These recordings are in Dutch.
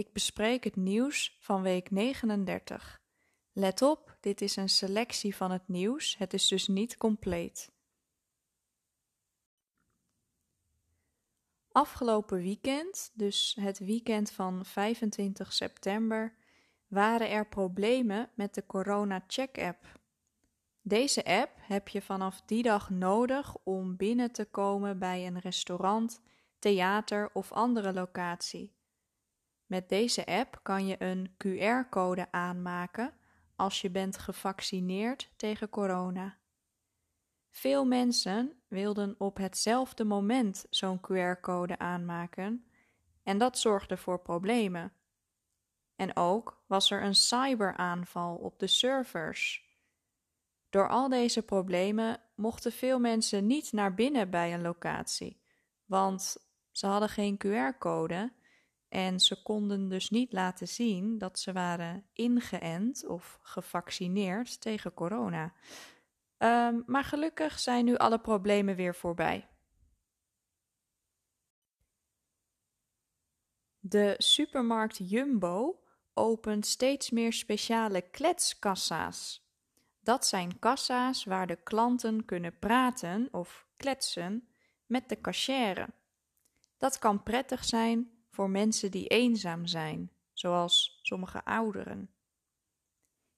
Ik bespreek het nieuws van week 39. Let op, dit is een selectie van het nieuws, het is dus niet compleet. Afgelopen weekend, dus het weekend van 25 september, waren er problemen met de Corona Check app. Deze app heb je vanaf die dag nodig om binnen te komen bij een restaurant, theater of andere locatie. Met deze app kan je een QR-code aanmaken als je bent gevaccineerd tegen corona. Veel mensen wilden op hetzelfde moment zo'n QR-code aanmaken en dat zorgde voor problemen. En ook was er een cyberaanval op de servers. Door al deze problemen mochten veel mensen niet naar binnen bij een locatie, want ze hadden geen QR-code en ze konden dus niet laten zien dat ze waren ingeënt of gevaccineerd tegen corona. Um, maar gelukkig zijn nu alle problemen weer voorbij. De supermarkt Jumbo opent steeds meer speciale kletskassa's. Dat zijn kassa's waar de klanten kunnen praten of kletsen met de cashier. Dat kan prettig zijn voor mensen die eenzaam zijn, zoals sommige ouderen.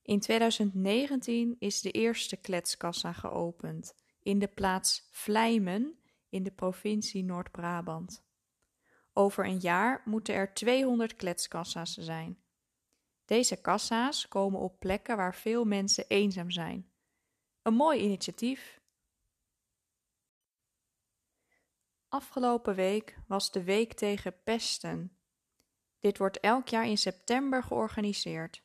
In 2019 is de eerste kletskassa geopend in de plaats Vlijmen in de provincie Noord-Brabant. Over een jaar moeten er 200 kletskassa's zijn. Deze kassa's komen op plekken waar veel mensen eenzaam zijn. Een mooi initiatief. Afgelopen week was de Week tegen Pesten. Dit wordt elk jaar in september georganiseerd.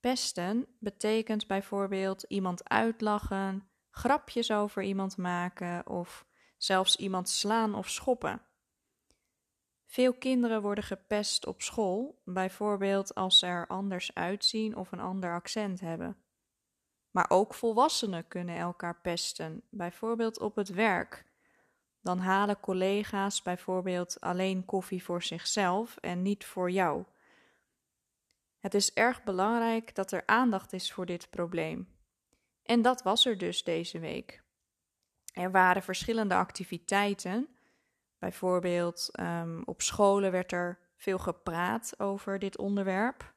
Pesten betekent bijvoorbeeld iemand uitlachen, grapjes over iemand maken of zelfs iemand slaan of schoppen. Veel kinderen worden gepest op school, bijvoorbeeld als ze er anders uitzien of een ander accent hebben. Maar ook volwassenen kunnen elkaar pesten, bijvoorbeeld op het werk. Dan halen collega's bijvoorbeeld alleen koffie voor zichzelf en niet voor jou. Het is erg belangrijk dat er aandacht is voor dit probleem. En dat was er dus deze week. Er waren verschillende activiteiten. Bijvoorbeeld um, op scholen werd er veel gepraat over dit onderwerp.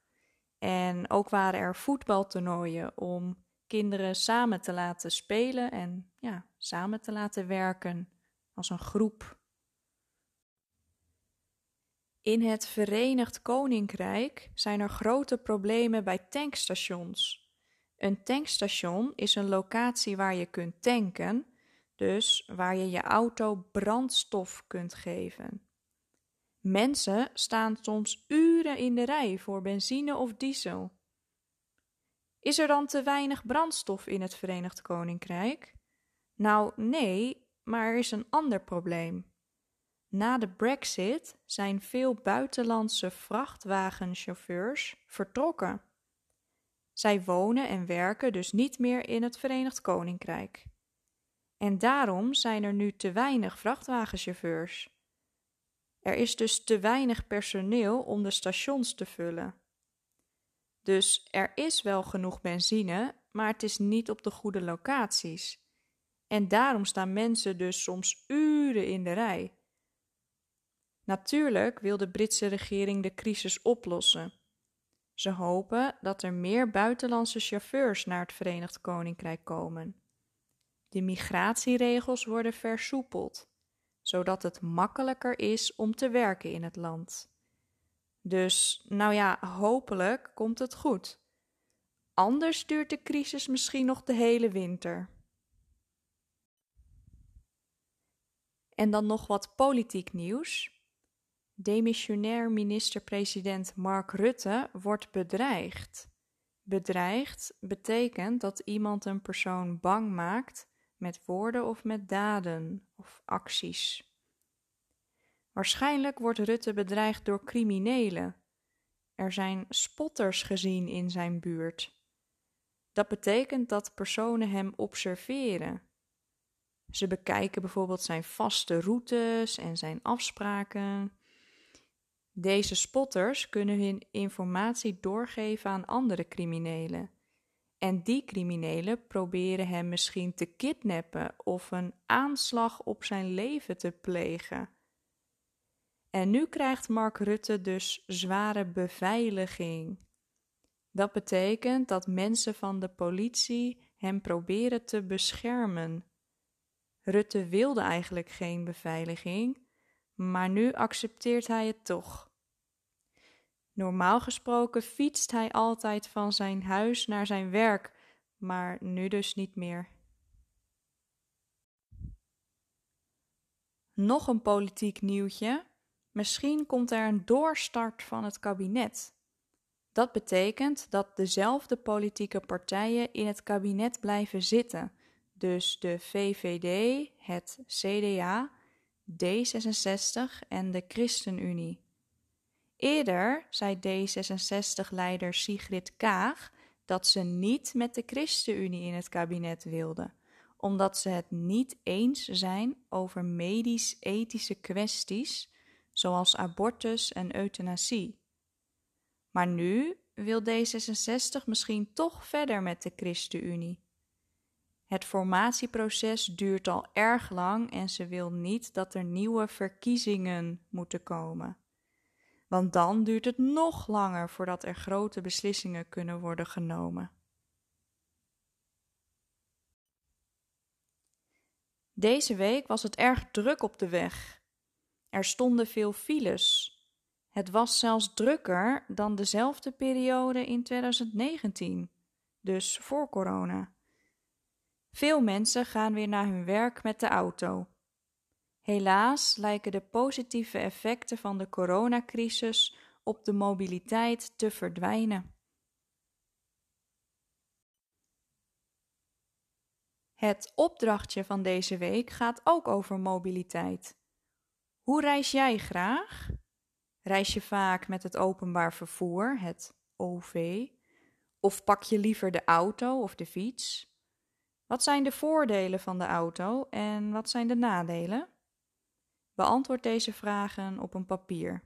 En ook waren er voetbaltoernooien om kinderen samen te laten spelen en ja, samen te laten werken als een groep. In het Verenigd Koninkrijk zijn er grote problemen bij tankstations. Een tankstation is een locatie waar je kunt tanken, dus waar je je auto brandstof kunt geven. Mensen staan soms uren in de rij voor benzine of diesel. Is er dan te weinig brandstof in het Verenigd Koninkrijk? Nou, nee, maar er is een ander probleem. Na de Brexit zijn veel buitenlandse vrachtwagenchauffeurs vertrokken. Zij wonen en werken dus niet meer in het Verenigd Koninkrijk. En daarom zijn er nu te weinig vrachtwagenchauffeurs. Er is dus te weinig personeel om de stations te vullen. Dus er is wel genoeg benzine, maar het is niet op de goede locaties. En daarom staan mensen dus soms uren in de rij. Natuurlijk wil de Britse regering de crisis oplossen. Ze hopen dat er meer buitenlandse chauffeurs naar het Verenigd Koninkrijk komen. De migratieregels worden versoepeld, zodat het makkelijker is om te werken in het land. Dus, nou ja, hopelijk komt het goed. Anders duurt de crisis misschien nog de hele winter. En dan nog wat politiek nieuws. Demissionair minister-president Mark Rutte wordt bedreigd. Bedreigd betekent dat iemand een persoon bang maakt met woorden of met daden of acties. Waarschijnlijk wordt Rutte bedreigd door criminelen. Er zijn spotters gezien in zijn buurt. Dat betekent dat personen hem observeren. Ze bekijken bijvoorbeeld zijn vaste routes en zijn afspraken. Deze spotters kunnen hun informatie doorgeven aan andere criminelen. En die criminelen proberen hem misschien te kidnappen of een aanslag op zijn leven te plegen. En nu krijgt Mark Rutte dus zware beveiliging. Dat betekent dat mensen van de politie hem proberen te beschermen. Rutte wilde eigenlijk geen beveiliging, maar nu accepteert hij het toch. Normaal gesproken fietst hij altijd van zijn huis naar zijn werk, maar nu dus niet meer. Nog een politiek nieuwtje. Misschien komt er een doorstart van het kabinet. Dat betekent dat dezelfde politieke partijen in het kabinet blijven zitten. Dus de VVD, het CDA, D66 en de ChristenUnie. Eerder zei D66-leider Sigrid Kaag dat ze niet met de ChristenUnie in het kabinet wilde, omdat ze het niet eens zijn over medisch-ethische kwesties zoals abortus en euthanasie. Maar nu wil D66 misschien toch verder met de ChristenUnie. Het formatieproces duurt al erg lang en ze wil niet dat er nieuwe verkiezingen moeten komen. Want dan duurt het nog langer voordat er grote beslissingen kunnen worden genomen. Deze week was het erg druk op de weg. Er stonden veel files. Het was zelfs drukker dan dezelfde periode in 2019, dus voor corona. Veel mensen gaan weer naar hun werk met de auto. Helaas lijken de positieve effecten van de coronacrisis op de mobiliteit te verdwijnen. Het opdrachtje van deze week gaat ook over mobiliteit. Hoe reis jij graag? Reis je vaak met het openbaar vervoer, het OV? Of pak je liever de auto of de fiets? Wat zijn de voordelen van de auto en wat zijn de nadelen? Beantwoord deze vragen op een papier.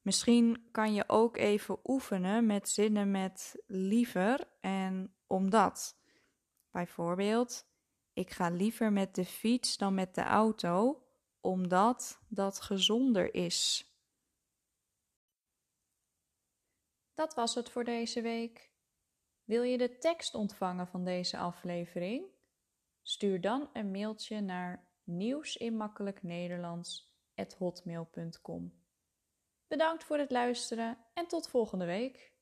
Misschien kan je ook even oefenen met zinnen met liever en omdat. Bijvoorbeeld, ik ga liever met de fiets dan met de auto, omdat dat gezonder is. Dat was het voor deze week. Wil je de tekst ontvangen van deze aflevering? Stuur dan een mailtje naar nieuwsinmakkelijknederlands.hotmail.com Bedankt voor het luisteren en tot volgende week.